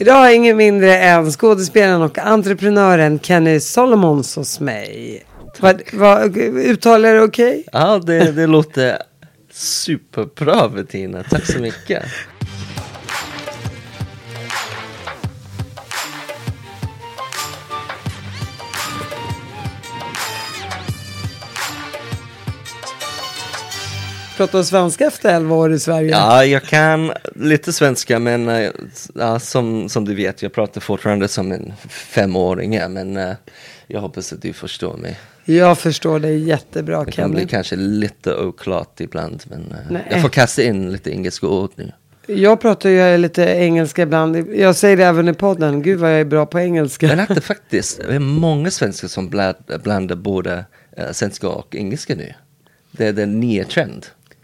Idag har jag ingen mindre än skådespelaren och entreprenören Kenny Solomons hos mig. Vad, vad, uttalar det okej? Ja, det, det låter superbra Bettina. Tack så mycket. Pratar svenska efter 11 år i Sverige? Ja, jag kan lite svenska, men eh, ja, som, som du vet, jag pratar fortfarande som en femåring, ja, men eh, jag hoppas att du förstår mig. Jag förstår dig jättebra Det kan bli kanske lite oklart ibland, men eh, Nej. jag får kasta in lite engelska ord nu. Jag pratar ju lite engelska ibland. Jag säger det även i podden. Gud vad jag är bra på engelska. Men att det faktiskt det är många svenskar som bland- blandar både svenska och engelska nu. Det är den nya trend.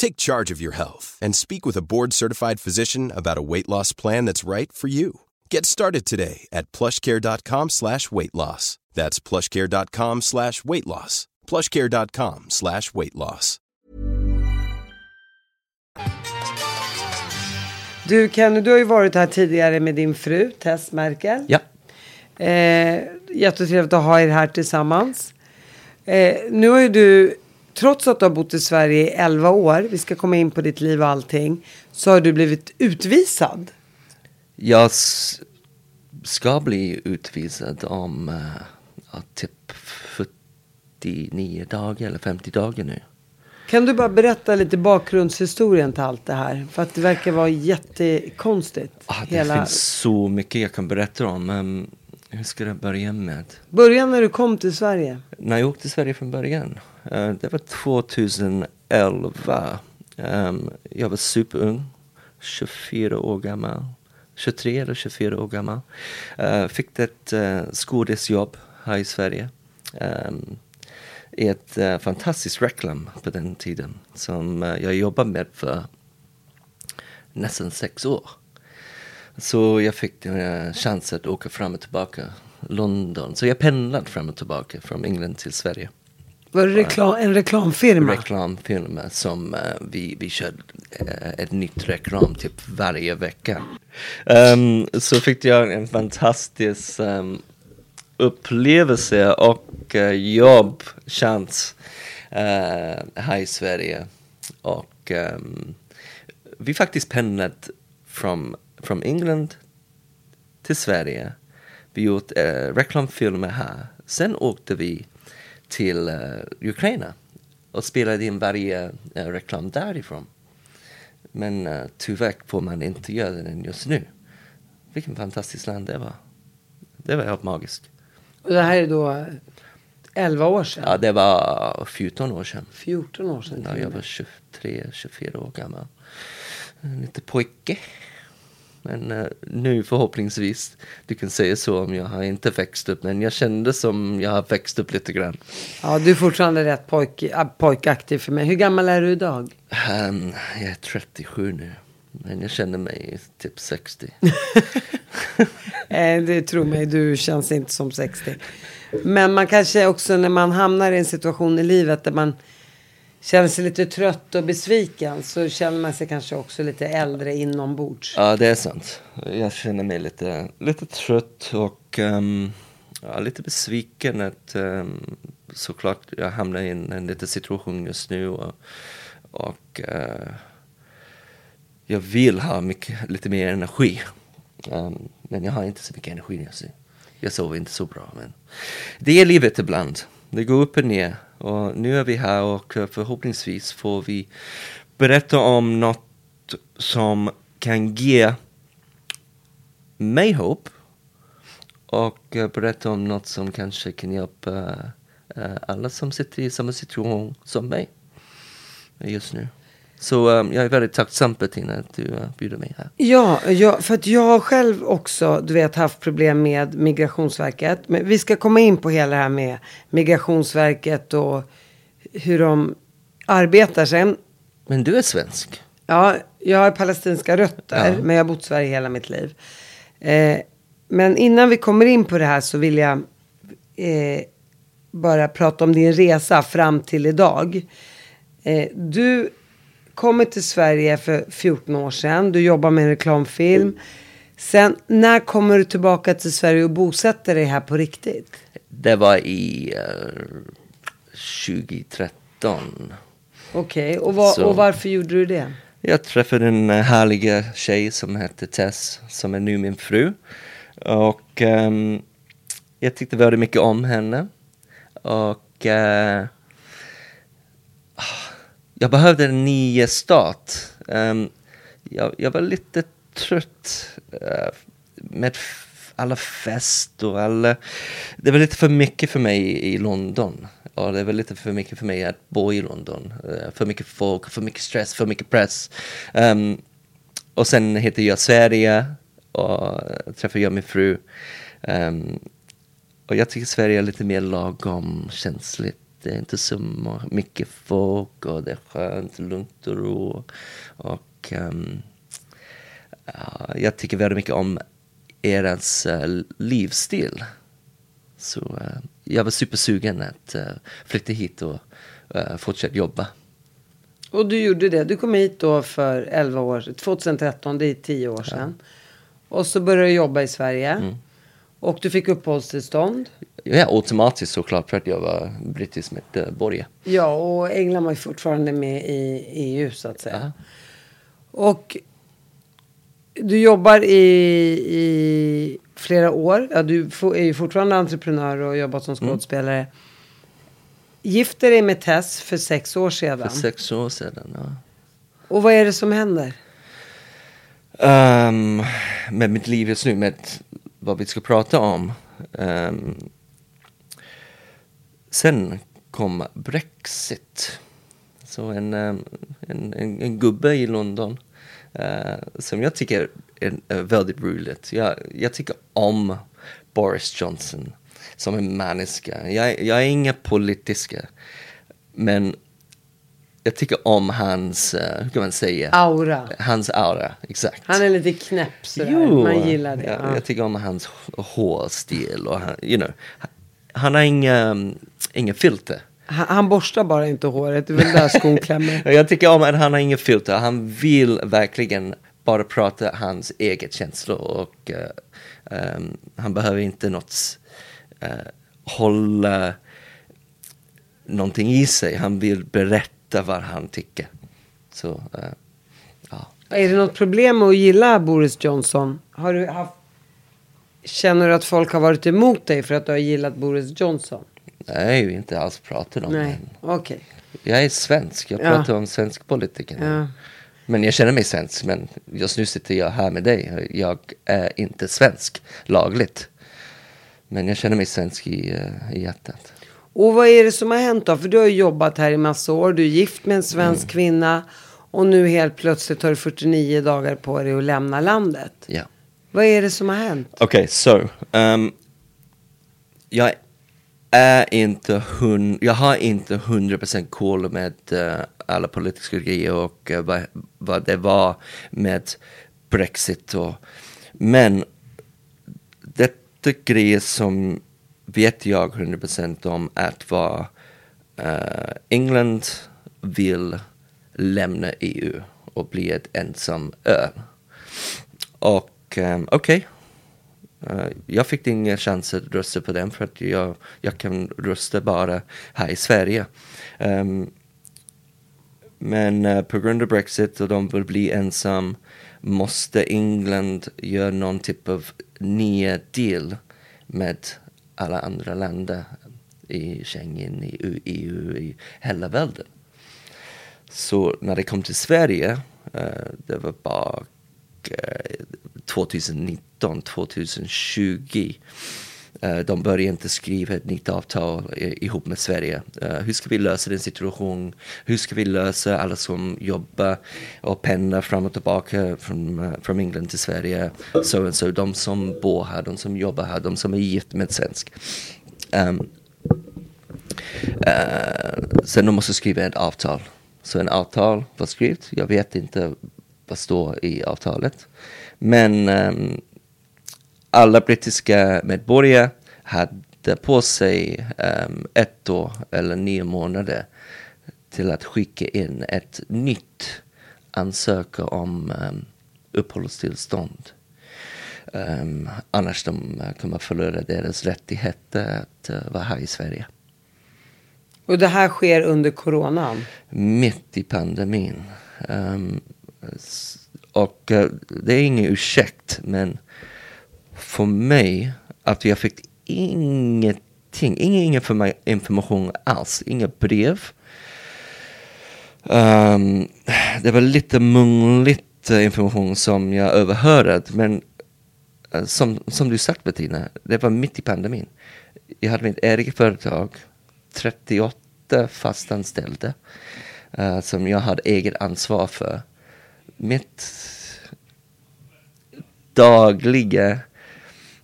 Take charge of your health and speak with a board-certified physician about a weight loss plan that's right for you. Get started today at plushcare.com slash weight loss. That's plushcare.com slash weight loss. plushcare.com slash weight loss. Du Kenny, du har ju varit här tidigare med din fru Tess Merkel. Ja. Eh, jättetrevligt att ha er här tillsammans. Eh, nu har ju du, trots att du har bott i Sverige i 11 år, vi ska komma in på ditt liv och allting, så har du blivit utvisad. Jag ska bli utvisad om uh, typ 49 dagar eller 50 dagar nu. Kan du bara berätta lite bakgrundshistorien till allt det här? För att det verkar vara jättekonstigt. Ah, det finns så mycket jag kan berätta om. Um, hur ska jag börja med? Början när du kom till Sverige. När jag åkte till Sverige från början. Eh, det var 2011. Ehm, jag var superung. 24 år gammal. 23 eller 24 år gammal. Eh, fick ett uh, skådisjobb här i Sverige. Ehm, I ett uh, fantastiskt reklam på den tiden. Som jag jobbade med för nästan sex år. Så jag fick uh, chans att åka fram och tillbaka. London. Så jag pendlade fram och tillbaka från England till Sverige. Var det reklam, en reklamfirma? Reklamfirma som uh, vi, vi körde uh, ett nytt reklam typ varje vecka. Um, så fick jag en fantastisk um, upplevelse och eh, uh, jobbchans uh, eh, här i Sverige. Och um, vi faktiskt pendlat från, från England till Sverige. Vi gjort uh, reklamfilmer här. Sen åkte vi till uh, Ukraina och spelade in varje uh, reklam därifrån. Men uh, tyvärr får man inte göra den just nu. Vilken fantastisk land det var. Det var helt magiskt. Och det här är då 11 år sedan? Ja, det var 14 år sedan. 14 år sedan Ja, jag var med. 23, 24 år gammal. En lite pojke. Men eh, nu förhoppningsvis, du kan säga så om jag har inte växt upp, men jag kände som jag har växt upp lite grann. Ja, du är fortfarande rätt pojk, äh, pojkaktig för mig. Hur gammal är du idag? Ehm, jag är 37 nu, men jag känner mig typ 60. Eh, det tror mig, du känns inte som 60. Men man kanske också när man hamnar i en situation i livet där man känner sig lite trött och besviken så känner man sig kanske också lite äldre inombords. Ja, det är sant. Jag känner mig lite, lite trött och um, ja, lite besviken att um, såklart jag hamnar i en, en liten situation just nu och, och uh, jag vill ha mycket, lite mer energi. Um, men jag har inte så mycket energi just nu. Jag sover inte så bra, men det är livet ibland det går upp och ner. Och nu är vi här och förhoppningsvis får vi berätta om något som kan ge mig hopp och berätta om något som kanske kan hjälpa eh, alla som sitter i samma situation som mig just nu. Så um, jag är väldigt tacksam Bettina att du uh, bjuder mig här. Ja, ja, för att jag har själv också, du vet, haft problem med Migrationsverket. Men vi ska komma in på hela det här med Migrationsverket och hur de arbetar sen. Men du är svensk? Ja, jag har palestinska rötter, Ja. men jag har bott i Sverige hela mitt liv. Eh, men innan vi kommer in på det här så vill jag eh, bara prata om din resa fram till idag. Eh, du kommer till Sverige för 14 år sedan. Du jobbar med en reklamfilm. Sen, när kommer du tillbaka till Sverige och bosätter dig här på riktigt? Det var i uh, 2013. Okej, och, vad- Så- och varför gjorde du det? Jag träffade en eh, härliga tjej som hette Tess, som är nu min fru. Och ehm, jag tyckte väldigt mycket om henne. Och eh, ah, jag behövde en ny start. Um, ehm, jag, jag var lite trött uh, med alla fest och alla... Det var lite för mycket för mig i London. Och det var lite för mycket för mig att bo i London. Uh, för mycket folk, för mycket stress, för mycket press. Um, och sen hittade jag Sverige och träffade jag min fru. Um, och jag tycker Sverige är lite mer lagom känsligt. Det är inte så mycket folk och det är skönt, lugnt och ro. Och ja, jag tycker väldigt mycket om erans uh, livsstil. Så eh, jag var supersugen att uh, flytta hit och uh, fortsätta jobba. Och du gjorde det. Du kom hit då för 11 år 2013, det är 10 år sedan. Och så började du jobba i Sverige. Mm. Och du fick uppehållstillstånd. Ja, automatiskt såklart för att jag var brittisk medborgare. Ja, och England var ju fortfarande med i EU så att säga. Ja. Och du jobbar i, i flera år. Ja, du är ju fortfarande entreprenör och jobbat som Mm. skådespelare. Gifte dig med Tess för sex år sedan. För sex år sedan. Ja. Och vad är det som händer? Ehm, med mitt liv just nu, med vad vi ska prata om. Ehm, sen kom Brexit. Så en, ehm, en, en, en gubbe i London eh, som jag tycker är, är väldigt roligt. Jag, jag tycker om Boris Johnson som en människa. Jag, jag är ingen politiska, men jag tycker om hans, eh, hur kan man säga? Aura. Hans aura, exakt. Han är lite knäpp sådär. Jo, Man gillar det. Ja, Ja. Jag tycker om hans hårstil och han, you know, han har inga, inga filter. Han, han borstar bara inte håret. Det är väl där skon klämmer. Jag tycker om att han har inga filter. Han vill verkligen bara prata hans eget känslor och eh, ehm, han behöver inte något uh, hålla någonting i sig. Han vill berätta vad han tycker. Så, eh, ja. Är det något problem med att gilla Boris Johnson? Har du haft... Känner du att folk har varit emot dig för att du har gillat Boris Johnson? Nej, inte alls pratat om Nej, det. okej. Jag är svensk, jag Ja. pratar om svensk politiker. Ja. Men jag känner mig svensk, men just nu sitter jag här med dig. Jag är inte svensk lagligt. Men jag känner mig svensk i, eh, i hjärtat. Och vad är det som har hänt då? För du har ju jobbat här i massa år. Du är gift med en svensk Mm. kvinna. Och nu helt plötsligt har du 49 dagar på dig att lämna landet. Ja. Vad är det som har hänt? Okej, så. ehm, jag är inte hun, jag har inte 100% koll med uh, alla politiska grejer och uh, vad, vad det var med Brexit och men detta grejer som vet jag 100% om att vad uh, England vill lämna EU och bli ett ensam ö. Och um, okej, okay Eh, jag fick ingen chans att rösta på den för att jag, jag kan rösta bara här i Sverige. Um, men uh, på grund av Brexit och de vill bli ensam måste England göra någon typ av ny deal med alla andra länder i Schengen, i EU, i hela världen. Så när det kom till Sverige, uh, det var bara uh, 2019, 2020. Eh, de börjar inte skriva ett nytt avtal eh, ihop med Sverige. Eh, hur ska vi lösa den situationen? Hur ska vi lösa alla som jobbar och pendlar fram och tillbaka från, eh, från England till Sverige? Så och så, de som bor här, de som jobbar här, de som är gift med svensk. Um, uh, sen de måste skriva ett avtal. Så en avtal var skrivet. Jag vet inte vad står i avtalet. Men ehm, alla brittiska medborgare hade på sig ehm, ett år eller nio månader till att skicka in ett nytt ansökan om um, uppehållstillstånd. Um, annars de eh, kommer förlora deras rättigheter att eh, vara här i Sverige. Och det här sker under coronan. mitt i pandemin. S- och eh, det är ingen ursäkt, men mig att jag fick ingenting, ingen, ingen information alls, inga brev. Um, det var lite mungligt eh, information som jag överhörde, men eh, som, som du sagt Bettina, det var mitt i pandemin. Jag hade mitt eget företag, 38 fastanställda, uh, som jag hade eget ansvar för. Mitt dagliga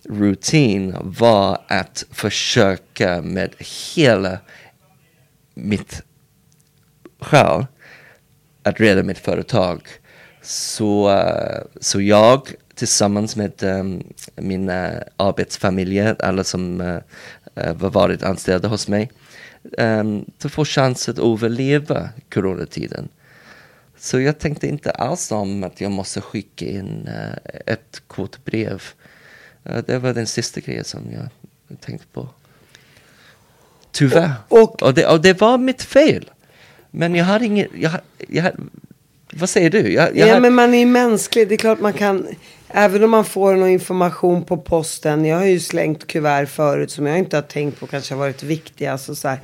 rutin var att försöka med hela mitt själ att rädda mitt företag. Så, eh, så jag tillsammans med ehm, um, mina eh, arbetsfamiljer, alla som uh, var varit anställda hos mig, um, få chans att överleva coronatiden. Så jag tänkte inte alls om att jag måste skicka in uh, ett kort brev. Det var den sista grejen som jag tänkte på. Tyvärr. Och- och, det, och det var mitt fel. Men jag hade inget, jag, jag, vad säger du? Jag, jag ja, hade- men man är ju mänsklig. Det är klart man kan, även om man får någon information på posten. Jag har ju slängt kuvert förut som jag inte har tänkt på kanske har varit viktiga. Alltså, så här,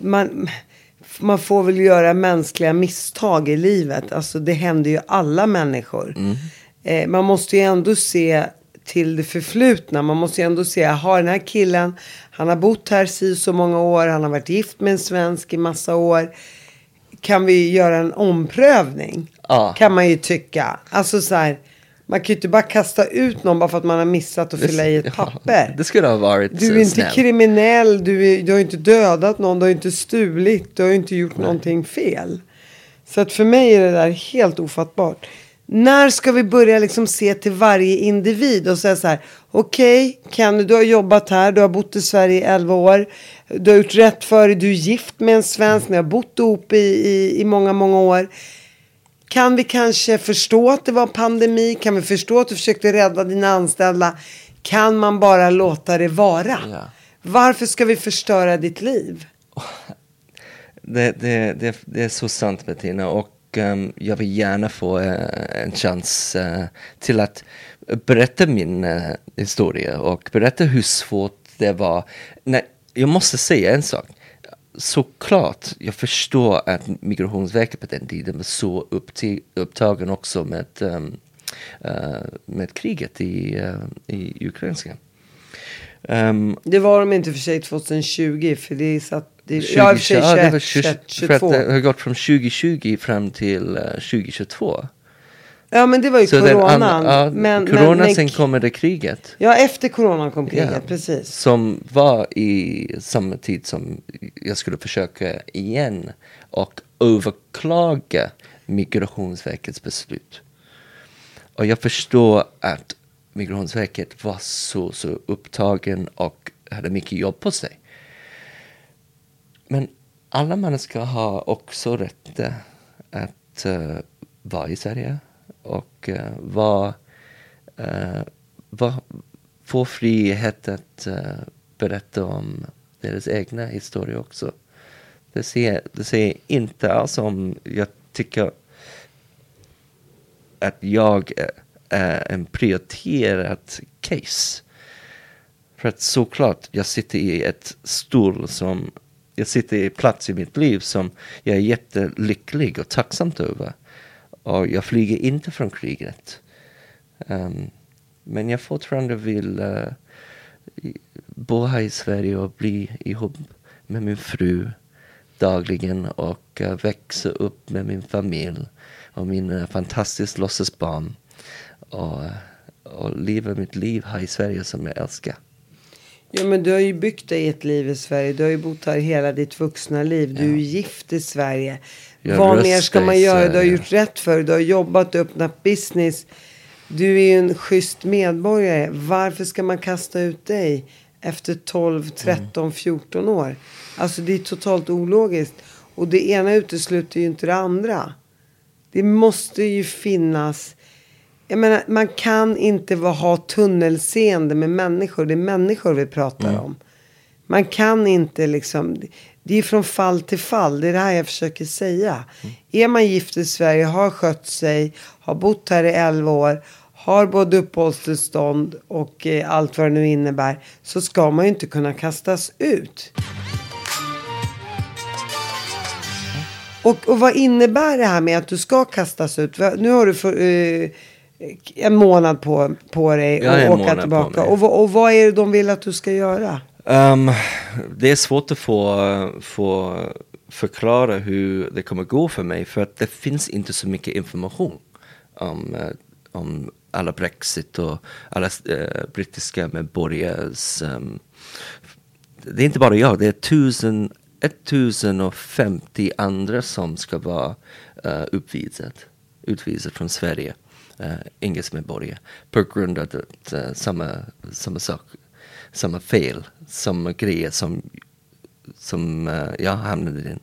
man, man får väl göra mänskliga misstag i livet. Alltså det händer ju alla människor. Eh, man måste ju ändå se till det förflutna. Man måste ju ändå se, jaha den här killen, han har bott här si så många år, han har varit gift med en svensk i massa år. Kan vi göra en omprövning? Ja. Kan man ju tycka. Alltså så här, man kan ju inte bara kasta ut någon bara för att man har missat att fylla i ett Ja, papper. Det skulle ha varit Du är inte snällt. kriminell, du, är, du har inte dödat någon, du har inte stulit, du har inte gjort någonting fel. Så att för mig är det där helt ofattbart. När ska vi börja liksom se till varje individ och säga så här. Okej, Kenny, du har jobbat här, du har bott i Sverige i 11 år. Du har gjort rätt för dig, du är gift med en svensk, ni har bott ihop i, i, i många, många år. Kan vi kanske förstå att det var pandemi? Kan vi förstå att du försökte rädda dina anställda? Kan man bara låta det vara? Ja. Varför ska vi förstöra ditt liv? Det, det, det, det är så sant Bettina och um, jag vill gärna få uh, en chans uh, till att berätta min uh, historia och berätta hur svårt det var. Nej, jag måste säga en sak. Såklart, jag förstår att Migrationsverket på den tiden var så upptagen också med, um, med kriget i, eh, i Ukraina. Um, ehm. Det var de inte för sig 2020 för det satt... Det, 20, ja, i och för sig ja, det var 21, 20, 21, för att 22. det har gått från 2020 fram till eh, 2022. Ja men det var ju Så den coronan. andra- ja, men, corona, men, sen kommer det kriget. Ja efter coronan kom kriget, Ja. precis. Som var i samma tid som jag skulle försöka igen och överklaga Migrationsverkets beslut. Och jag förstår att Migrationsverket var så, så upptagen och hade mycket jobb på sig. Men alla människor har också rätt att uh, vara i Sverige och uh, vara, eh, uh, var, få frihet att uh, berätta om deras egna historia också. Det ser, det ser inte alls om jag tycker att jag är, är en prioriterad case För att såklart, jag sitter i ett stol som, jag sitter i plats i mitt liv som jag är jättelycklig och tacksam över. Och jag flyger inte från kriget. Um, men jag fortfarande vill uh, bo här i Sverige och bli ihop med min fru dagligen och uh, växa upp med min familj och mina uh, eh, fantastiska låtsasbarn. Och, och leva mitt liv här i Sverige som jag älskar. Ja men du har ju byggt dig ett liv i Sverige. Du har ju bott här hela ditt vuxna liv. Du är gift i Sverige. Jag Vad mer ska man göra? Du har gjort rätt för dig. Du har jobbat och öppnat business. Du är ju en schysst medborgare. Varför ska man kasta ut dig efter 12, 13, 14 år? Alltså det är totalt ologiskt. Och det ena utesluter ju inte det andra. Det måste ju finnas. Jag menar, man kan inte ha tunnelseende med människor. Det är människor vi pratar om. Man kan inte liksom. Det är från fall till fall. Det är det här jag försöker säga. Är man gift i Sverige, har skött sig, har bott här i 11 år, har både uppehållstillstånd och eh, allt vad det nu innebär. Så ska man ju inte kunna kastas ut. Och, och vad innebär det här med att du ska kastas ut? Nu har du för, eh, en månad på, på dig att åka tillbaka. Och, vad- och vad är det de vill att du ska göra? Ehm, det är svårt att få, få förklara hur det kommer gå för mig för att det finns inte så mycket information om, eh, om alla Brexit och alla eh, brittiska medborgares... ehm, det är inte bara jag, det är tusen, 1050 andra som ska vara uh, uppvisade, utvisade från Sverige, uh, engelsk medborgare, på grund av att, eh, samma, samma sak, samma fel, samma grejer som, som eh, jag hamnade i.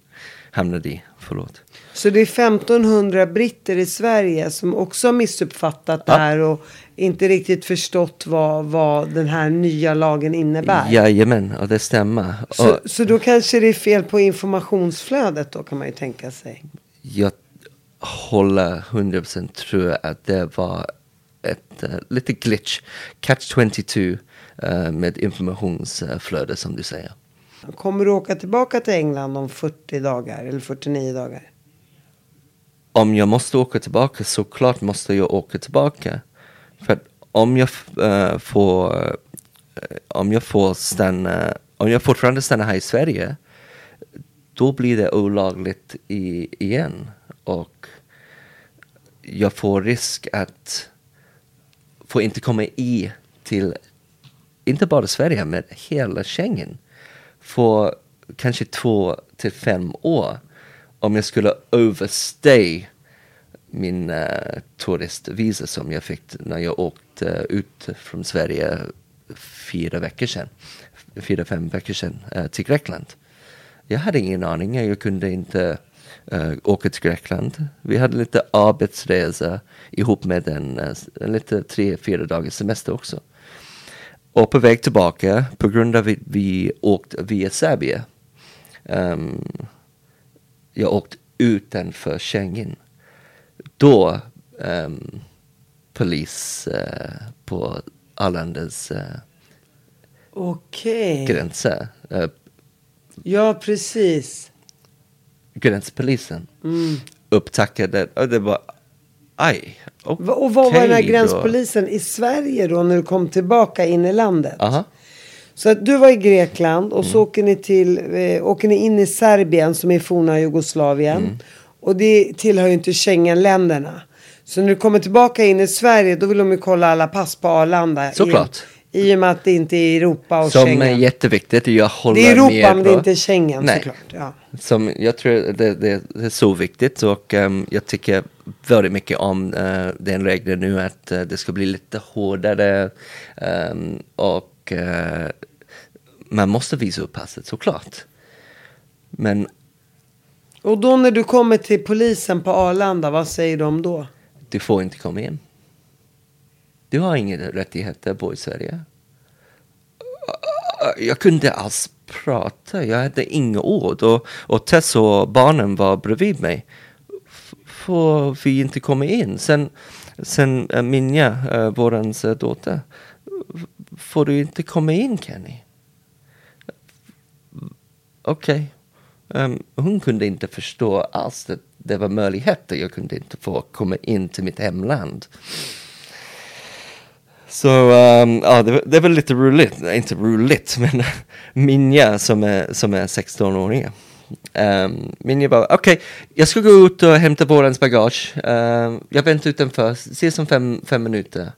Hamnade i förlåt. Så det är 1500 britter i Sverige som också har missuppfattat det Ja. här och inte riktigt förstått vad, vad den här nya lagen innebär. Jajamän, och det stämmer. Så, Och så då kanske det är fel på informationsflödet då kan man ju tänka sig. jag håller 100% tror jag att det var ett uh, lite glitch, catch 22 uh, med informationsflöde som du säger. Kommer du åka tillbaka till England om 40 dagar eller 49 dagar? om jag måste åka tillbaka så klart måste jag åka tillbaka. För om jag eh, får eh, om jag får stanna, om jag fortfarande stannar här i Sverige då blir det olagligt i, igen och jag får risk att få inte komma i till inte bara Sverige men hela Schengen för kanske två till fem år om jag skulle överstay min eh, uh, turistvisa som jag fick när jag åkte ut från Sverige fyra veckor sedan, fyra, fem veckor sedan uh, till Grekland. Jag hade ingen aning, jag kunde inte eh, åka till Grekland. Vi hade lite arbetsresa ihop med en, en lite tre, fyra dagars semester också. Och på väg tillbaka, på grund av att vi åkte via Serbien, ehm, jag åkte utanför Schengen. Då um, polis eh, på Arlandas uh, Okej. gränser, uh, Ja, precis. Gränspolisen, upptackade och det var aj. Okay, Och vad var den här då. gränspolisen i Sverige då när du kom tillbaka in i landet? Aha. Så att du var i Grekland och så åker ni, till, eh, åker ni in i Serbien som är forna Jugoslavien. Och det tillhör ju inte Schengenländerna. Så när du kommer tillbaka in i Sverige då vill de ju kolla alla pass på Arlanda. Såklart. I, och med att det inte är Europa och Som Schengen. är jätteviktigt. Jag håller det är Europa med men det är inte Schengen Nej. såklart. Ja. Som jag tror det, det, det är så viktigt och ehm, jag tycker väldigt mycket om uh, den regeln nu att eh, det ska bli lite hårdare ehm, och eh, man måste visa upp passet såklart. Men Och då när du kommer till polisen på Arlanda, vad säger de då? du får inte komma in. Du har inga rättigheter att bo i Sverige. Jag kunde inte alls prata, jag hade inga ord. Och, och Tess och barnen var bredvid mig. F- Får vi inte komma in? Sen, sen eh, Minja, äh, eh, vår eh, dotter, får du inte komma in Kenny. Okej. Ehm, hon kunde inte förstå alls att det var möjligheter. Jag kunde inte få komma in till mitt hemland. Så ehm, ja, det, var- det var lite roligt, Nej, inte roligt, men Minja som är, som är 16-åring. Um, Minja bara, okej, jag ska gå ut och hämta vårens bagage. Ehm, jag väntar utanför, ses om fem, fem minuter.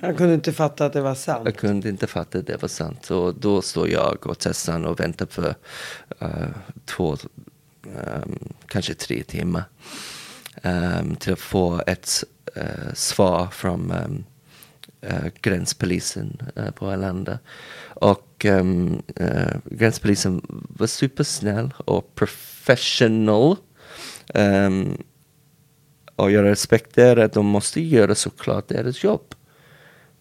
Han kunde inte fatta att det var sant. Jag kunde inte fatta att det var sant. Och då står jag och Tessan och väntar för eh, två, ehm, kanske tre timmar. ehm, till att få ett eh, svar från um, Eh, gränspolisen eh, på Arlanda. Och um, gränspolisen var supersnäll och professional. Ehm, och jag respekterar att de måste göra såklart deras jobb.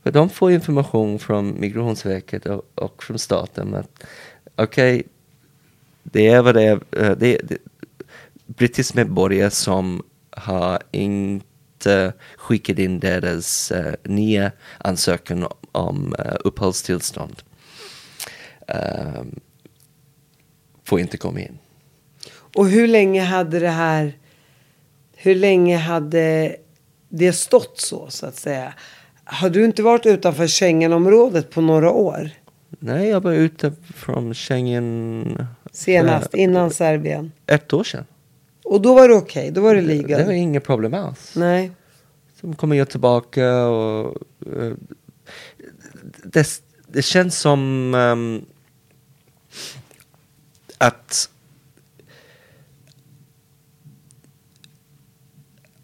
För de får information från Migrationsverket och, och från staten att okej, det är vad det är. Eh, det det, brittisk medborgare som har inte skickat in deras uh, nya ansökan om uh, uppehållstillstånd. Ehm, får inte komma in. Och hur länge hade det här, hur länge hade det stått så, så att säga? Har du inte varit utanför Schengenområdet på några år? Nej, jag var ute från Schengen Senast, för innan Serbien. ett år sedan. Och då var det okej, då var det Det var legal. inga problem alls. Nej. Sen kommer jag tillbaka och eh, det, det känns som ehm, att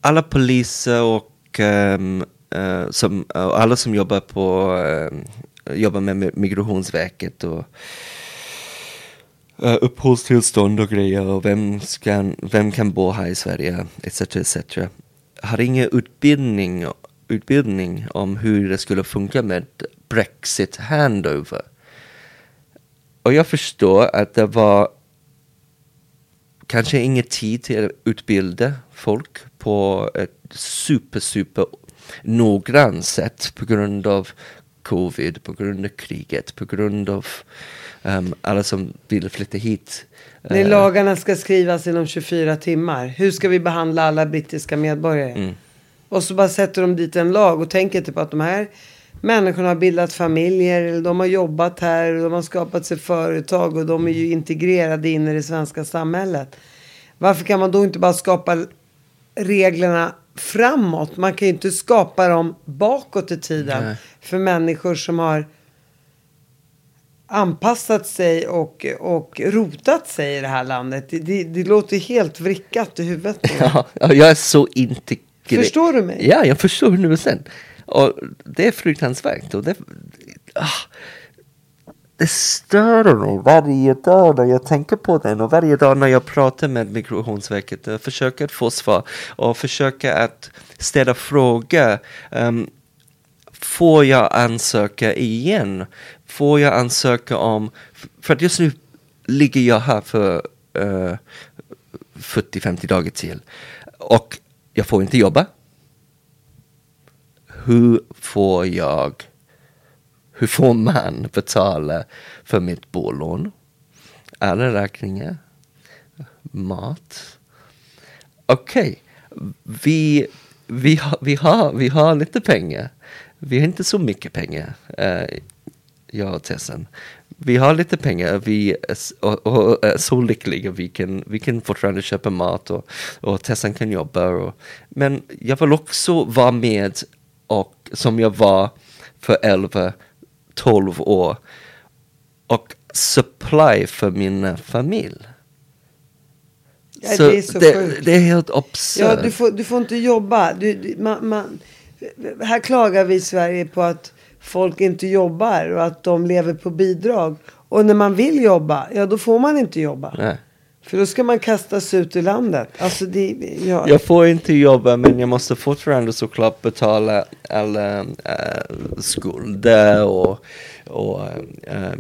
alla poliser och ehm, eh, som, och alla som jobbar på ehm, jobbar med Migrationsverket och uh, uppehållstillstånd och grejer och vem, ska, vem kan bo här i Sverige etc. etc. Har ingen utbildning, utbildning om hur det skulle funka med Brexit handover. Och jag förstår att det var kanske ingen tid till att utbilda folk på ett super, super noggrant sätt på grund av covid, på grund av kriget, på grund av um, alla som vill flytta hit. När Eh, lagarna ska skrivas inom 24 timmar. Hur ska vi behandla alla brittiska medborgare? Mm. Och så bara sätter de dit en lag och tänker inte på att de här människorna har bildat familjer. Eller de har jobbat här. De har skapat sig företag. Och de är ju integrerade in i det svenska samhället. Varför kan man då inte bara skapa reglerna framåt? Man kan ju inte skapa dem bakåt i tiden. Nej. För människor som har anpassat sig och, och rotat sig i det här landet. Det, det, det låter helt vrickat i huvudet. Ja, ja, jag är så integrerad. Förstår du mig? Ja, jag förstår 100 procent. Och det är fruktansvärt. Och det, ah, det stör mig varje dag när jag tänker på den och varje dag när jag pratar med Migrationsverket och försöker få svar och försöker att ställa frågor. Um, får jag ansöka igen? Får jag ansöka om... För att just nu ligger jag här för eh, uh, 40-50 dagar till. Och jag får inte jobba. Hur får jag... Hur får man betala för mitt bolån? Alla räkningar? Mat? Okej, vi, vi, har, vi, har, vi har lite pengar. Vi har inte så mycket pengar, Uh, jag och Tessan. Vi har lite pengar vi är, och, och är så lyckliga. Vi kan, vi kan fortfarande köpa mat och, och Tessan kan jobba. Och, men jag vill också vara med och, som jag var för 11-12 år och supply för min familj. Ja, det är så det, sjukt. det är helt absurt. Ja, du får, du får inte jobba. Du, man, man, här klagar vi i Sverige på att folk inte jobbar och att de lever på bidrag. Och när man vill jobba, ja då får man inte jobba. Nej. För då ska man kastas ut ur landet. Alltså det, ja. Jag får inte jobba men jag måste fortfarande såklart betala alla äh, skulder och, och äh,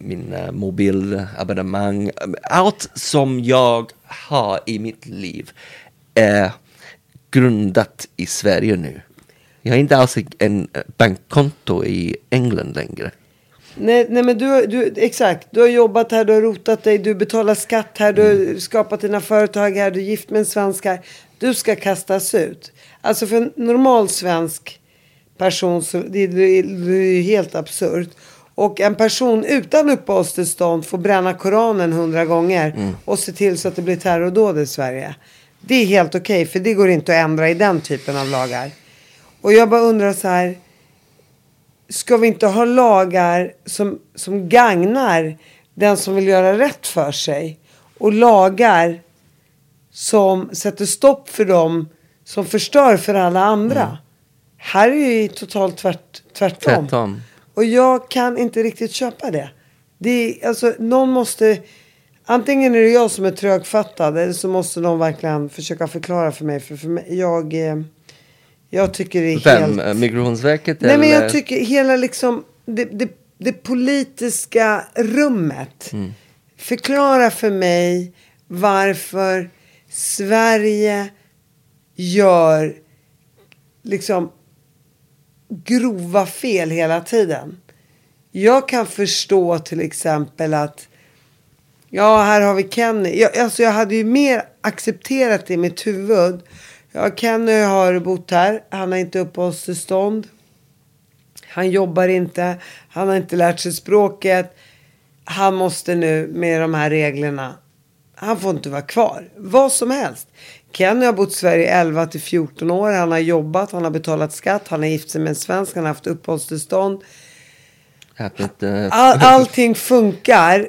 mina mobilabonnemang. Allt som jag har i mitt liv är grundat i Sverige nu. Jag har inte alls en eh, bankkonto i England längre. Nej, nej men du, du, exakt. Du har jobbat här, du har rotat dig, du betalar skatt här, du har skapat dina företag här, du är gift med en svensk här. Du ska kastas ut. Alltså för en normal svensk person så det, det, det är ju helt absurt. Och en person utan uppehållstillstånd får bränna Koranen hundra gånger och se till så att det blir terrordåd i Sverige. Det är helt okej, för det går inte att ändra i den typen av lagar. Och jag bara undrar så här ska vi inte ha lagar som, som gagnar den som vill göra rätt för sig? Och lagar som sätter stopp för dem som förstör för alla andra. Här är det ju totalt tvärt, tvärtom. Tvärtom. Och jag kan inte riktigt köpa det. det är, alltså, någon måste... Antingen är det jag som är trögfattad eller så måste någon verkligen försöka förklara för mig. För, för mig, jag, eh, jag tycker det är Vem? helt... Eh, Migrationsverket Nej men eller? jag tycker hela liksom det, det, det politiska rummet. Förklara för mig varför Sverige gör liksom grova fel hela tiden. Jag kan förstå till exempel att Ja, här har vi Kenny. Jag, alltså jag hade ju mer accepterat det i mitt huvud. Ja, Kenny har bott här. Han har inte uppehållstillstånd. Han jobbar inte. Han har inte lärt sig språket. Han måste nu med de här reglerna. Han får inte vara kvar. Vad som helst. Kenny har bott i Sverige 11 till 14 år. Han har jobbat, han har betalat skatt, han har gift sig med en svensk, han har haft uppehållstillstånd. Inte... All, allting funkar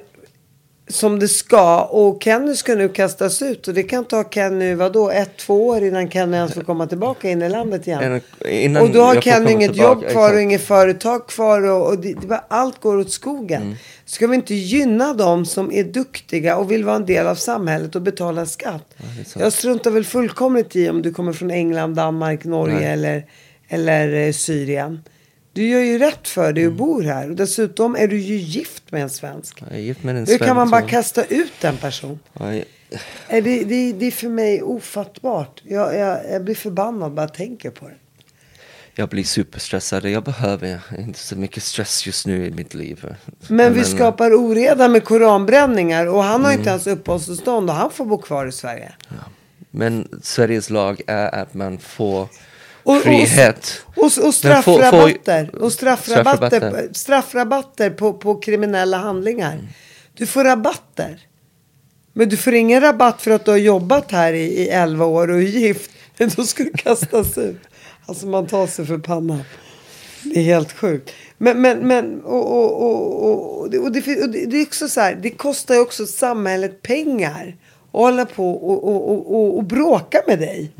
som det ska och Kenny ska nu kastas ut och det kan ta Kenny vadå ett, två år innan Kenny ens får komma tillbaka in i landet igen. En- innan och då har Kenny inget tillbaka, jobb kvar och inget företag kvar och, och det, det bara, allt går åt skogen. Mm. Ska vi inte gynna dem som är duktiga och vill vara en del av samhället och betala skatt? jag struntar väl fullkomligt i om du kommer från England, Danmark, Norge Nej. eller, eller eh, Syrien. Du gör ju rätt för dig och Mm. bor här. Och dessutom är du ju gift med en svensk. Jag är gift med en Hur kan man svensk bara kasta ut en person? Ja, Eh, Det, det, det är för mig ofattbart. Jag, jag, jag blir förbannad bara jag tänker på det. Jag blir superstressad. Jag behöver inte så mycket stress just nu i mitt liv. Men vi skapar oreda med koranbränningar och han har inte ens uppehållstillstånd och han får bo kvar i Sverige. Men Sveriges lag är att man får Och- och- frihet. Och, och får- straffrabatter. och straffrabatter, straffrabatter. straffrabatter på, på kriminella handlingar. Du får rabatter. Men du får ingen rabatt för att du har jobbat här i, i 11 år och är gift. Men då ska du kastas ut. Alltså man tar sig för pannan. Det är helt sjukt. Men, men, men och, och, och, och, och, det, och, det, och det, det är också så här. Det kostar ju också samhället pengar. Att hålla på och, och, och, och, och bråka med dig.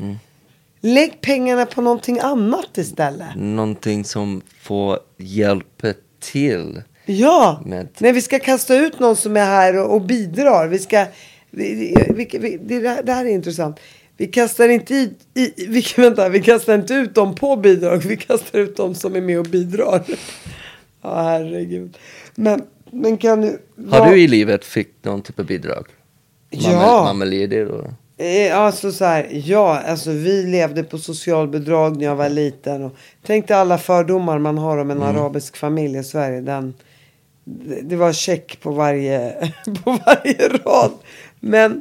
Lägg pengarna på någonting annat istället. Någonting som får hjälpa till. Ja, Med- när vi ska kasta ut någon som är här och, och bidrar. Vi ska, vi, vi, vi, det, det här- är intressant. Vi kastar inte i, i vi, vänta, vi kastar inte ut dem på bidrag. Vi kastar ut dem som är med och bidrar. Ja, herregud. Men, men kan du... Har vad- du i livet fick någon typ av bidrag? Mamma, Ja. Mamma ledig och... Eh, Alltså så här, ja, alltså vi levde på socialbidrag när jag var liten. Och tänk dig alla fördomar man har om en arabisk familj i Sverige. Den, det, det var check på varje, på varje rad. Men,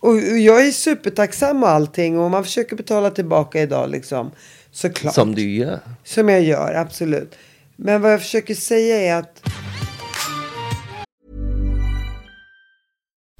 och, och jag är supertacksam och allting. Och man försöker betala tillbaka idag liksom. Såklart. Som du gör. Som jag gör, absolut. Men vad jag försöker säga är att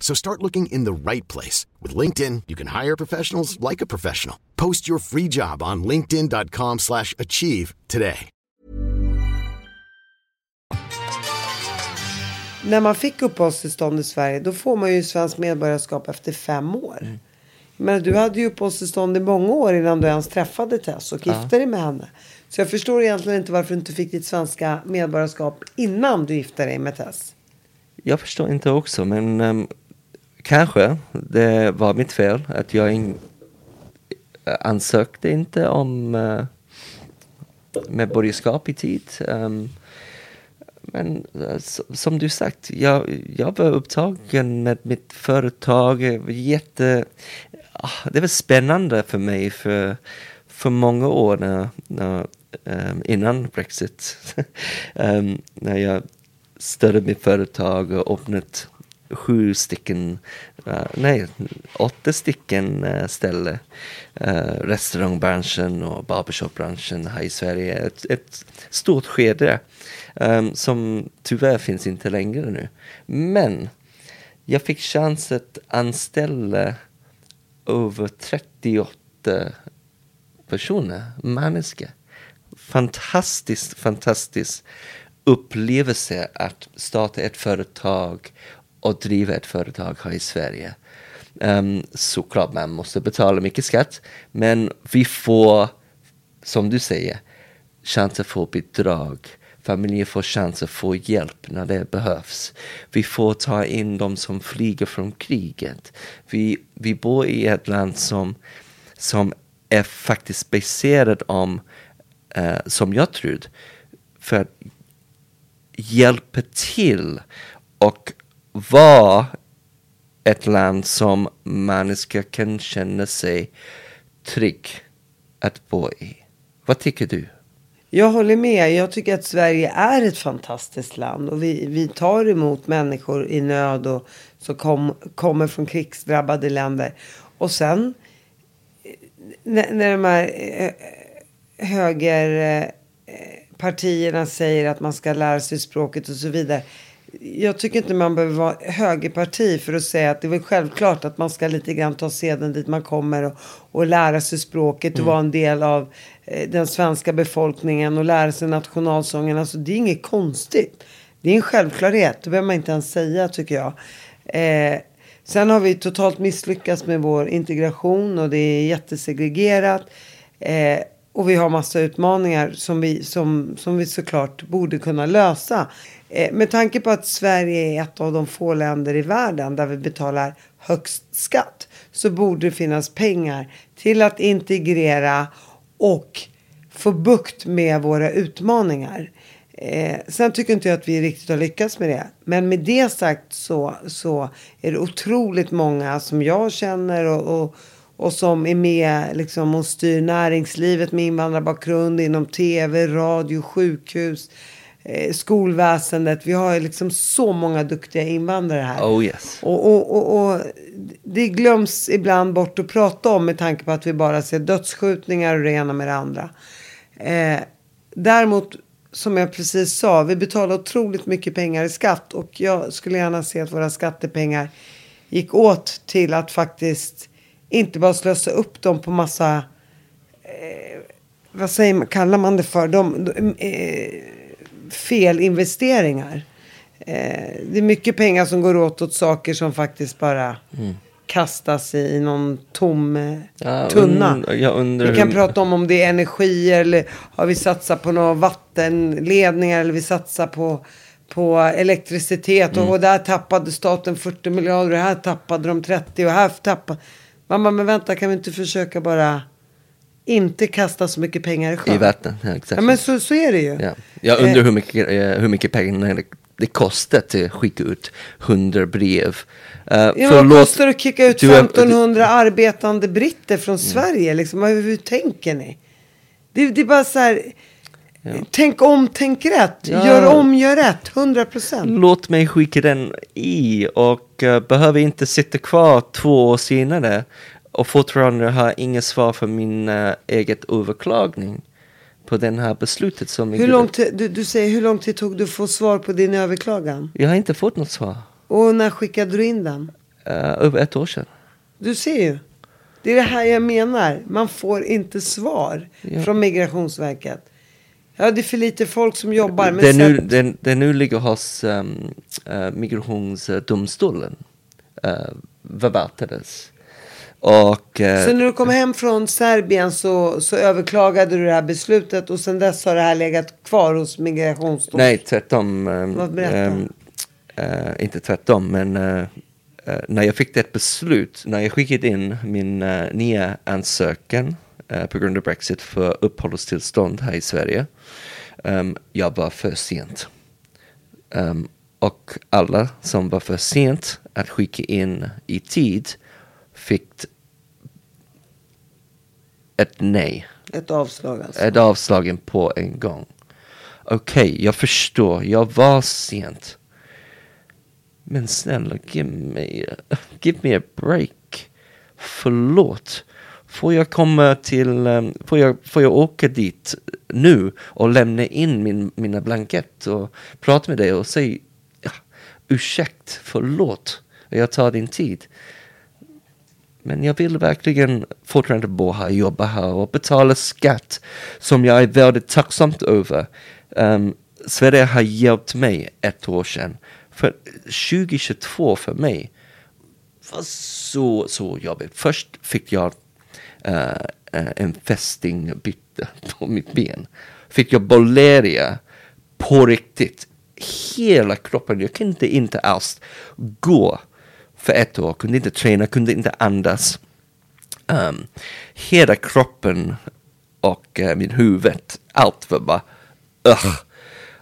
So start looking in the right place. With LinkedIn, you can hire professionals like a professional. Post your free job on linkedin.com slash achieve today. När man fick uppehållstillstånd i Sverige då får man ju svensk medborgarskap efter fem år. Men du hade ju uppehållstillstånd i många år innan du ens träffade Tess och gifte dig med henne. Så jag förstår egentligen inte varför du inte fick ditt svenska medborgarskap innan du gifte dig med Tess. Jag förstår inte också, men ehm, kanske det var mitt fel att jag in, ansökte inte om uh, medborgarskap i tid. Um, men uh, som du sagt, jag, jag var upptagen med mitt företag. Det var Jätte, uh, det var spännande för mig för, för många år när, när, um, innan Brexit. um, när jag stödde mitt företag och öppnade sju stycken, uh, nej, åtta stycken eh, uh, ställen. Uh, eh, restaurangbranschen och barbershopbranschen här i Sverige. Ett, ett stort skede um, som tyvärr finns inte längre nu. Men jag fick chans att anställa över 38 personer, människor. Fantastiskt, fantastiskt upplevelse att starta ett företag och driva ett företag här i Sverige. Um, såklart man måste betala mycket skatt, men vi får, som du säger, chans att få bidrag. Familjer får chans att få hjälp när det behövs. Vi får ta in de som flyger från kriget. Vi, vi bor i ett land som, som är faktiskt baserat om, uh, som jag trodde, för att hjälpa till och vara ett land som människor kan känna sig trygg att bo i. Vad tycker du? Jag håller med. Jag tycker att Sverige är ett fantastiskt land. Och vi, vi tar emot människor i nöd och som kom, kommer från krigsdrabbade länder. Och sen eh, när, när de här eh, högerpartierna eh, säger att man ska lära sig språket och så vidare. Jag tycker inte man behöver vara högerparti för att säga att det är väl självklart att man ska lite grann ta seden dit man kommer och, och lära sig språket och vara en del av eh, den svenska befolkningen och lära sig nationalsången. Alltså det är inget konstigt. Det är en självklarhet. Det behöver man inte ens säga tycker jag. Eh, sen har vi totalt misslyckats med vår integration och det är jättesegregerat. Eh, och vi har massa utmaningar som vi, som, som vi såklart borde kunna lösa. Eh, med tanke på att Sverige är ett av de få länder i världen där vi betalar högst skatt. Så borde det finnas pengar till att integrera och få bukt med våra utmaningar. Eh, sen tycker inte jag att vi riktigt har lyckats med det. Men med det sagt så, så är det otroligt många som jag känner och, och, och som är med liksom, och styr näringslivet med invandrarbakgrund inom tv, radio, sjukhus, eh, skolväsendet. Vi har liksom så många duktiga invandrare här. Oh yes. Och, och, och, och det glöms ibland bort att prata om med tanke på att vi bara ser dödsskjutningar och det ena med det andra. Eh, däremot, som jag precis sa, vi betalar otroligt mycket pengar i skatt och jag skulle gärna se att våra skattepengar gick åt till att faktiskt inte bara slösa upp dem på massa, eh, vad säger man, kallar man det för, de, de, eh, felinvesteringar. Eh, det är mycket pengar som går åt åt saker som faktiskt bara kastas i någon tom eh, Ja, tunna. und- vi kan hur- prata om om det är energi eller har vi satsat på några vattenledningar eller vi satsar på, på elektricitet. Mm. Och, och där tappade staten 40 miljarder och här tappade de 30 och här tappade... Mamma, men vänta, kan vi inte försöka bara inte kasta så mycket pengar i sjön? I vatten, ja, exakt. Ja, men så, så är det ju. Ja. Jag undrar hur mycket, eh, hur mycket pengar det, kostar att skicka ut 100 brev. Uh, Ja, vad kostar det att kicka ut 1500 arbetande britter från Sverige? Liksom, hur, hur tänker ni? Det, det är bara så här. Tänk om, tänk rätt. Ja. Gör om, gör rätt. 100 procent. Låt mig skicka den i och uh, behöver inte sitta kvar två år senare och fortfarande ha inget svar för min uh, eget överklagning på den här beslutet som Hur lång du, du säger hur lång tid tog att få svar på din överklagan? Jag har inte fått något svar. Och när skickade du in den? Eh, över ett år sedan. Du ser ju. Det är det här jag menar. Man får inte svar Ja. från Migrationsverket. Ja, det är för lite folk som jobbar. Men Det, nu, sätt- det, det nu ligger hos um, uh, migrationsdomstolen. Uh, förvaltades. Och eh, Så när du kom hem från Serbien så, så överklagade du det här beslutet och sen dess har det här legat kvar hos Migrationsdomstolen? nej, tvärtom. Um, Vad berättar? um, eh, inte tvärtom, men eh, eh, när jag fick det beslut, när jag skickade in min eh, nya ansökan eh, på grund av Brexit för uppehållstillstånd här i Sverige, um, jag var för sent. Um, och alla som var för sent att skicka in i tid fick ett nej. Ett avslag alltså. Ett avslagen på en gång. Okej, jag förstår. Jag var sent. Men snälla, give me, give me a break. Förlåt. Får jag komma till, um, får, jag, får jag åka dit nu och lämna in min, mina blankett och prata med dig och säga ja, ursäkt, förlåt, jag tar din tid. Men jag vill verkligen fortfarande bo här, jobba här och betala skatt som jag är väldigt tacksam över. Um, Sverige har hjälpt mig ett år sedan. För 2022 för mig var så, så jobbigt. Först fick jag uh, en fästingbyte på mitt ben. Fick jag boleria på riktigt. Hela kroppen, jag kunde inte alls gå för ett år. Kunde inte träna, kunde inte andas. Um, hela kroppen och uh, min huvud, allt var bara ugh.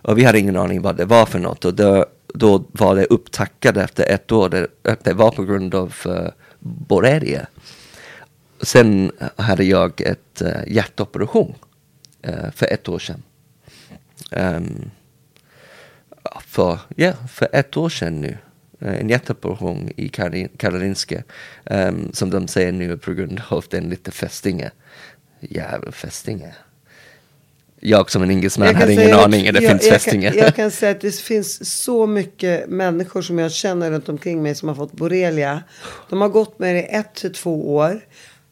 Och vi hade ingen aning vad det var för något. Och då, då var det upptackat efter ett år. Det, att det var på grund av uh, borrelia. Sen hade jag ett uh, hjärtoperation uh, för ett år sedan. Um, för, ja, för ett år sedan nu. Eh, En hjärtoperation i Karolin- Karolinska. Um, som de säger nu på grund av den lite fästinge. Jävla fästinge. Jag som en engelsman hade ingen säga- aning att det jag- finns jag fästinge. Kan, jag kan säga att det finns så mycket människor som jag känner runt omkring mig som har fått borrelia. De har gått med det ett till två år.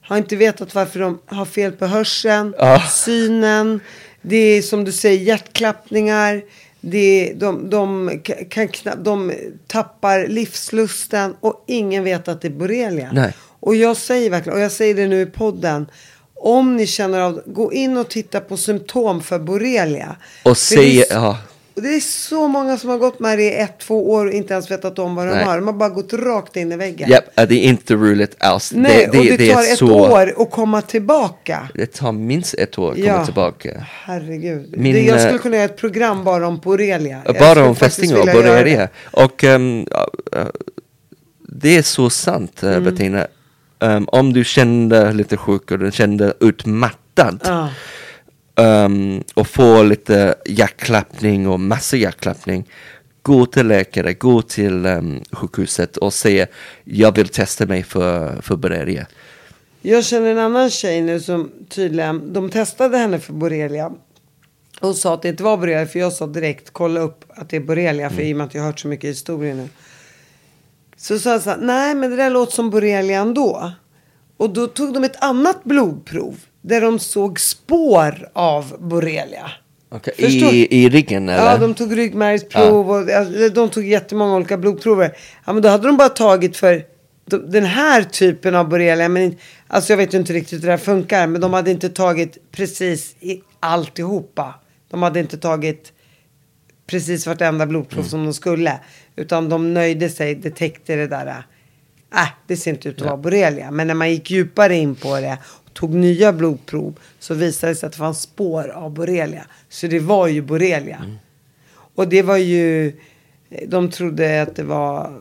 Har inte vetat varför de har fel på hörseln, Ah. synen. Det är som du säger hjärtklappningar. Det de, de, kan knappt, de tappar livslusten och ingen vet att det är borrelia. Nej. Och jag säger verkligen, och jag säger det nu i podden. Om ni känner av, gå in och titta på symptom för borrelia. Och För det är säga, s- ja, och det är så många som har gått med det i ett, två år och inte ens vetat om vad de Nej. har. De har bara gått rakt in i väggen. japp, det är inte roligt alls. Nej, det, och det, tar är ett så, år att komma tillbaka. Det tar minst ett år att komma Ja. tillbaka. Herregud. Min, det, jag eh, skulle kunna göra ett program bara om borrelia. Bara om fästingar och borrelia. det. Och ja, det är så sant Mm. Bettina. Ehm, om du kände lite sjuk och du kände utmattad. Ja um, och få lite hjärtklappning och massa hjärtklappning. Gå till läkare, gå till um, sjukhuset och säga jag vill testa mig för, för borrelia. Jag känner en annan tjej nu som tydligen, de testade henne för borrelia. Och sa att det inte var borrelia, för jag sa direkt kolla upp att det är borrelia, för i och med att jag har hört så mycket historier nu. Så sa jag så här, nej men det där låter som borrelia ändå. Och då tog de ett annat blodprov, där de såg spår av borrelia. Okay. I, I ryggen eller? Ja, de tog ryggmärgsprov och alltså, de tog jättemånga olika blodprover. Ja, men då hade de bara tagit för de- den här typen av borrelia. Men alltså jag vet ju inte riktigt hur det här funkar. Men de hade inte tagit precis i alltihopa. De hade inte tagit precis vartenda blodprov som de skulle. Utan de nöjde sig, det täckte det där. Äh, det ser inte ut att vara borrelia. Men när man gick djupare in på det tog nya blodprov så visade det sig att det fanns spår av borrelia. Så det var ju borrelia. Och det var ju, de trodde att det var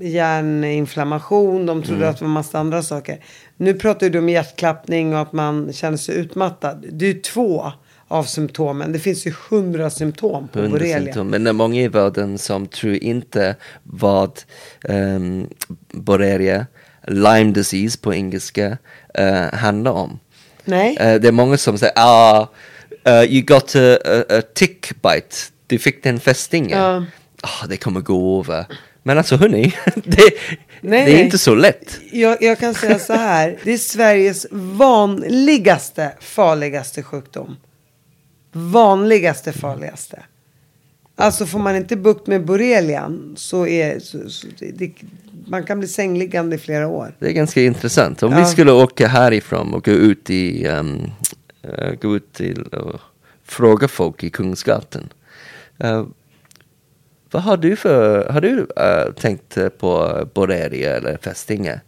hjärninflammation, de trodde att det var massa andra saker. Nu pratar du om hjärtklappning och att man känner sig utmattad. Det är ju två av symptomen. Det finns ju hundra symptom på borrelia. symptom. Men det är många i världen som tror inte vad um, borrelia, Lyme disease på engelska, uh, handlar om. Nej. Eh, det är många som säger, ah, uh, you got a, a, a tick bite, du fick en fästinge. Ja. Ah, det kommer gå över. Men alltså hörni, det, Nej, det är nej. inte så lätt. Jag, jag kan säga så här. Det är Sveriges vanligaste, farligaste sjukdom. Vanligaste, farligaste. Alltså får man inte bukt med borrelian så är så, så, det, man kan bli sängliggande i flera år. Det är ganska intressant. Om Ja. vi skulle åka härifrån och gå ut i, um, eh, gå ut till och fråga folk i Kungsgatan. Eh, vad har du för, har du eh, tänkt på borrelia eller fästinge?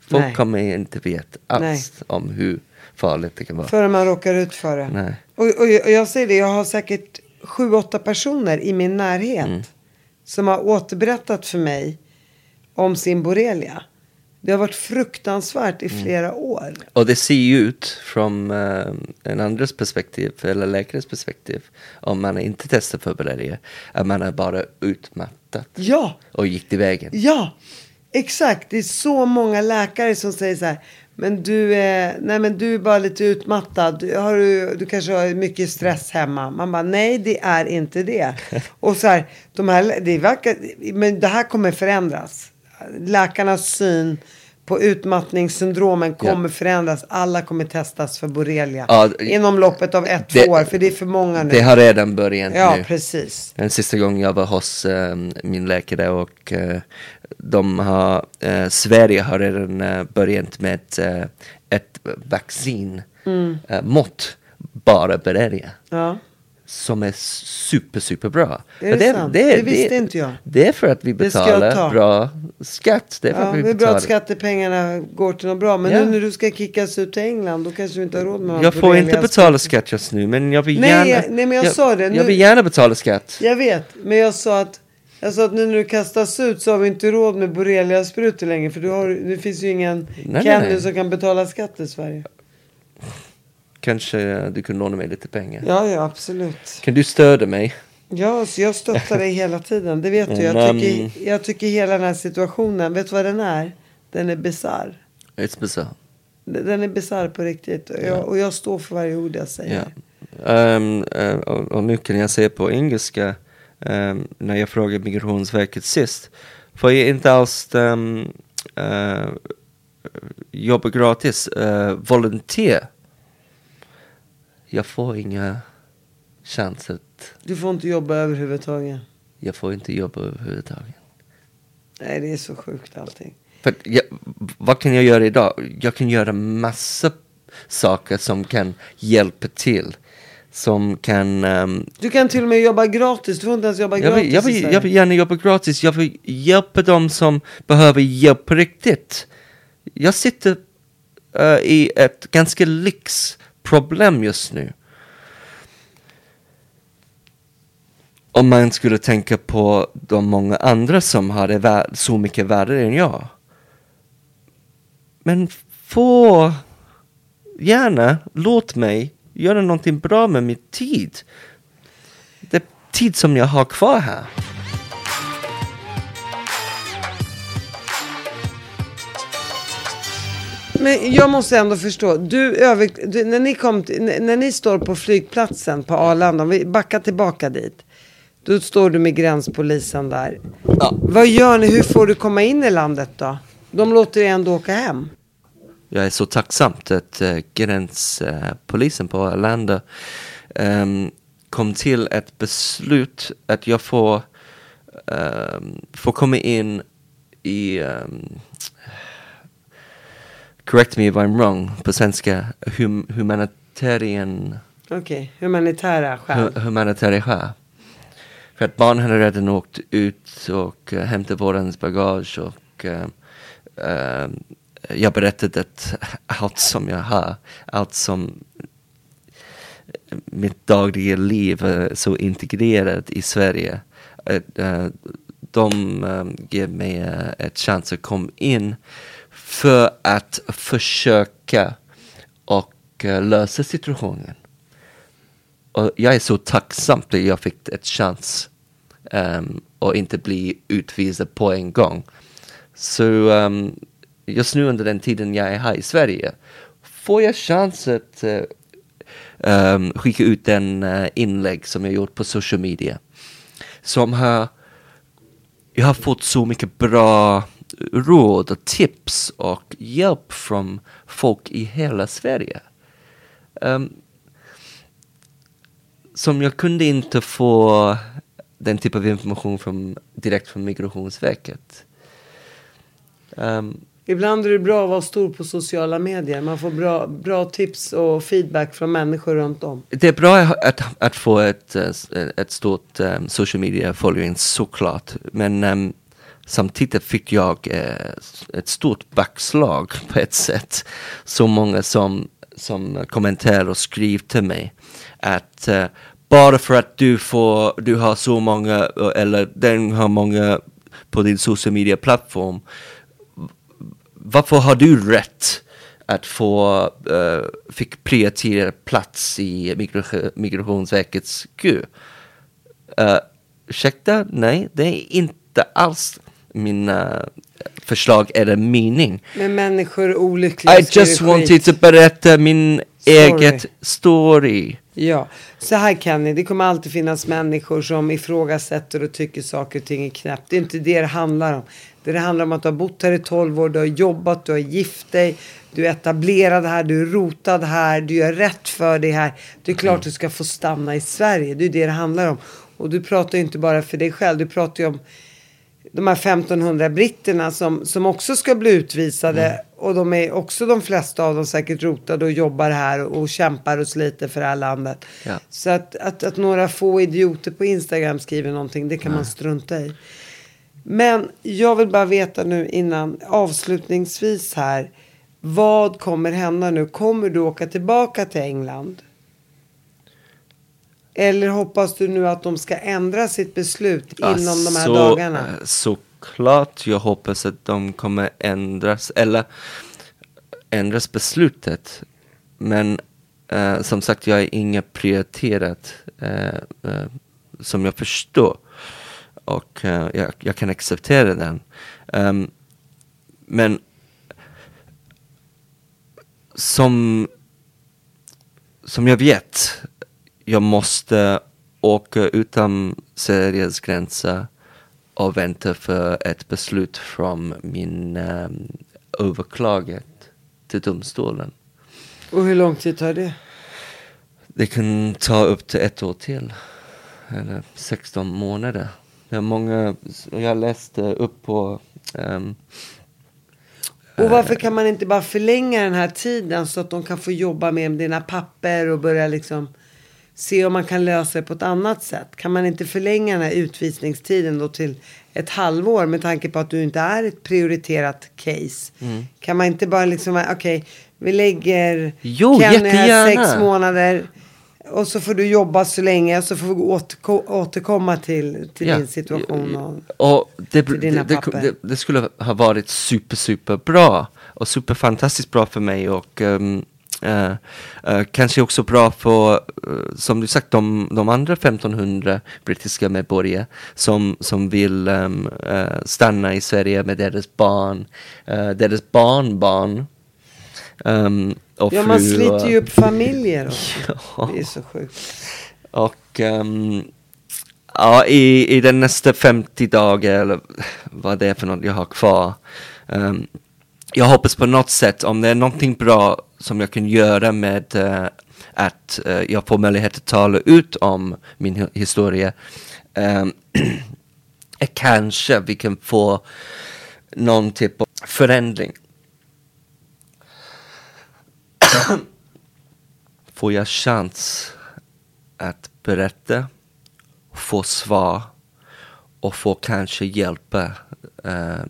Folk Nej. kommer inte veta alls Nej. om hur farligt det kan vara. Förrän man råkar ut för det. Nej. Och, och, och jag säger det, jag har säkert sju, åtta personer i min närhet. Mm. Som har återberättat för mig om sin borrelia. Det har varit fruktansvärt i Mm. flera år. Och det ser ju ut från eh, en andres perspektiv, eller läkares perspektiv, om man inte testar för borrelia, att man är bara utmattad Ja, och gick till vägen. ja, exakt. Det är så många läkare som säger så här. Men du är, nej men du är bara lite utmattad. Har du, du kanske har mycket stress hemma. Man bara, nej det är inte det. Och så här, de här, det verkar, men det här kommer förändras. Läkarnas syn på utmattningssyndromen kommer förändras. Alla kommer testas för borrelia. Ja, inom loppet av ett, det- två år. För det är för många nu. Det har redan börjat ja, nu. precis. Den sista gången jag var hos eh, min läkare och eh, de har, eh, Sverige har redan börjat med ett vaccin Mm. mot bara borrelia. Ja. Som är super, super bra. Är det sant? Det visste inte jag. Det är för att vi Det jag betalar bra skatt. Det är för Ja, att vi det är bra att skattepengarna går till något bra. Men Ja. nu när du ska kickas ut till England då kanske du inte har råd med Jag får inte betala skatt just nu men jag vill Nej, gärna jag- nej, men jag sa det, nu- Jag vill gärna betala skatt. Jag vet, men jag sa att jag sa att nu när du kastas ut så har vi inte råd med borrelia-sprutor längre. För du har, det finns ju ingen nej, Kenny nej. som kan betala skatt i Sverige. Kanske eh, du kan låna mig lite pengar. Ja, ja, absolut. Kan du stödja mig? Ja, så jag stöttar dig hela tiden. Det vet du. Jag Men, tycker, um, jag tycker hela den här situationen, vet du vad den är? Den är bisarr. It's bizarre. Den är bisarr på riktigt. Och jag, och jag står för varje ord jag säger. Ja. Ehm, eh, och, och nu kan jag säga på engelska ehm, när jag frågade Migrationsverket sist. Får jag inte alls um, jobba gratis? Uh, volontär? Jag får inga chanser. att- Du får inte jobba överhuvudtaget. Jag får inte jobba överhuvudtaget. Nej, det är så sjukt allting. För jag, vad kan jag göra idag? Jag kan göra massa saker som kan hjälpa till. Som kan... ehm, Du kan till och med jobba gratis. Du får inte ens jobba jag, gratis vill, jag, i vill, jag vill gärna jobba gratis. Jag vill hjälpa dem som behöver hjälp riktigt. Jag sitter eh, i ett ganska problem just nu. Om man skulle tänka på de många andra som har det så mycket värre än jag. Men få gärna, låt mig göra någonting bra med min tid. Det tid som jag har kvar här. Men jag måste ändå förstå. Du, över, du, när, ni kom när, ni står på flygplatsen på Arlanda, om vi backar tillbaka dit. Då står du med gränspolisen där. Ja. Vad gör ni? Hur får du komma in i landet då? De låter dig ändå åka hem. Jag är så tacksam att uh, gränspolisen på Arlanda ehm, kom till ett beslut att jag får, um, får komma in i ehm, correct me if I'm wrong på svenska, hum, humanitarian Okej, humanitära skäl. hu- humanitarian skäl. För att barn hade redan åkt ut och uh, hämtat vårens bagage och uh, uh, jag berättade att allt som jag har, allt som mitt dagliga liv är så integrerat i Sverige. att, de ger mig ett chans att komma in för att försöka och eh, lösa situationen. Och jag är så tacksam att jag fick ett chans um, och inte bli utvisad på en gång. Så um, just nu under den tiden jag är här i Sverige får jag chans att uh, um, skicka ut en uh, inlägg som jag gjort på social media. Som har jag har fått så mycket bra råd och tips och hjälp från folk i hela Sverige. Um, som jag kunde inte få den typ av information från, direkt från Migrationsverket. Um, Ibland är det bra att vara stor på sociala medier. Man får bra, bra tips och feedback från människor runt om. Det är bra att, att få ett, ett stort um, social media following såklart. Men um, samtidigt fick jag eh, ett stort backslag på ett sätt. Så många som, som kommenterar och skriver till mig att eh, bara för att du, får, du har så många, eh, eller den har många på din social media plattform varför har du rätt att få, uh, fick prioriterad plats i migra Migrationsverkets kö? Uh, ursäkta? Nej, det är inte alls mina förslag eller mening. Men människor olyckliga I just wanted to berätta min story. eget story. Ja, så här kan ni. Det kommer alltid finnas människor som ifrågasätter och tycker saker och ting är knäppt. Det är inte det det handlar om. Det, det handlar om att du har bott här i 12 år, du har jobbat, du har gift dig, du är etablerad här, du är rotad här, du gör rätt för dig här. Det är klart du ska få stanna i Sverige. Det är det det handlar om. Och du pratar ju inte bara för dig själv, du pratar ju om de här 1500 britterna som, som också ska bli utvisade. Mm. Och de är också de flesta av dem säkert rotade och jobbar här och, och kämpar och sliter för det här landet. Ja. Så att, att, att, några få idioter på Instagram skriver någonting, det kan Nej. man strunta i. Men jag vill bara veta nu innan avslutningsvis här. Vad kommer hända nu? Kommer du åka tillbaka till England? Eller hoppas du nu att de ska ändra sitt beslut inom de här så, dagarna? Eh, såklart jag hoppas att de kommer ändras, eller ändras beslutet. Men uh, som sagt, jag är inget prioriterat uh, uh, som jag förstår. Och jag, jag, kan acceptera den. Um, men som, som jag vet jag måste åka utan Sveriges gränser och vänta för ett beslut från min um, överklaget till domstolen. Och hur lång tid tar det? Det kan ta upp till ett år till. Eller 16 månader. Jag, många, jag läste upp på um, och varför kan man inte bara förlänga den här tiden så att de kan få jobba med dina papper och börja liksom se om man kan lösa det på ett annat sätt. Kan man inte förlänga den här utvisningstiden då till ett halvår med tanke på att du inte är ett prioriterat case? Mm. Kan man inte bara liksom, okej, okay, vi lägger jo, Kenny här sex månader och så får du jobba så länge och så får vi återko återkomma till, till ja. din situation och, och det, till dina det, papper. Det, det, skulle ha varit super, super bra och super fantastiskt bra för mig och um, Uh, uh, kanske också bra för, uh, som du sagt, de, de andra 1500 brittiska medborgare som, som vill um, stanna i Sverige med deras barn, deras barnbarn. Um, och ja, man sliter ju upp familjer också. ja. Det är så sjukt. Och um, ja, i, i den nästa 50 dagar, eller vad det är för något jag har kvar, jag hoppas på något sätt, om det är någonting bra som jag kan göra med uh, att uh, jag får möjlighet att tala ut om min historia, um, kanske vi kan få någon typ av förändring. får jag chans att berätta, få svar och få kanske hjälpa uh,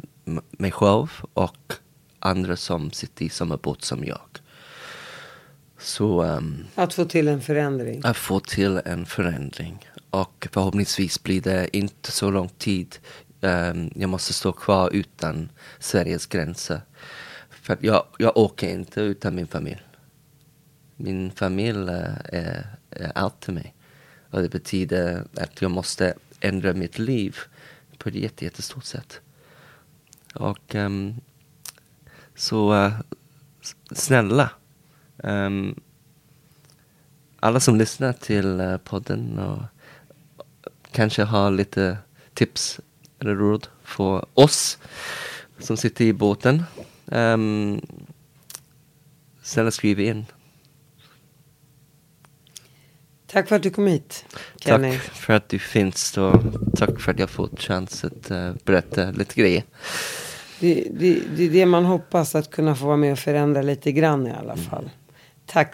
mig själv och andra som sitter i samma båt som jag. Så, um, att få till en förändring? Att få till en förändring. Och förhoppningsvis blir det inte så lång tid. Um, jag måste stå kvar utan Sveriges gränser. För jag, jag åker inte utan min familj. Min familj är, är allt till mig. Och det betyder att jag måste ändra mitt liv på ett jättestort sätt. Och um, så uh, snälla. Um, alla som lyssnar till uh, podden och kanske har lite tips eller råd för oss som sitter i båten. Um, snälla skriv in. Tack för att du kom hit, Kenny. Tack för att du finns och tack för att jag fått chans att uh, berätta lite grejer. Det, det, det är det man hoppas, att kunna få vara med och förändra lite grann i alla fall. Tack.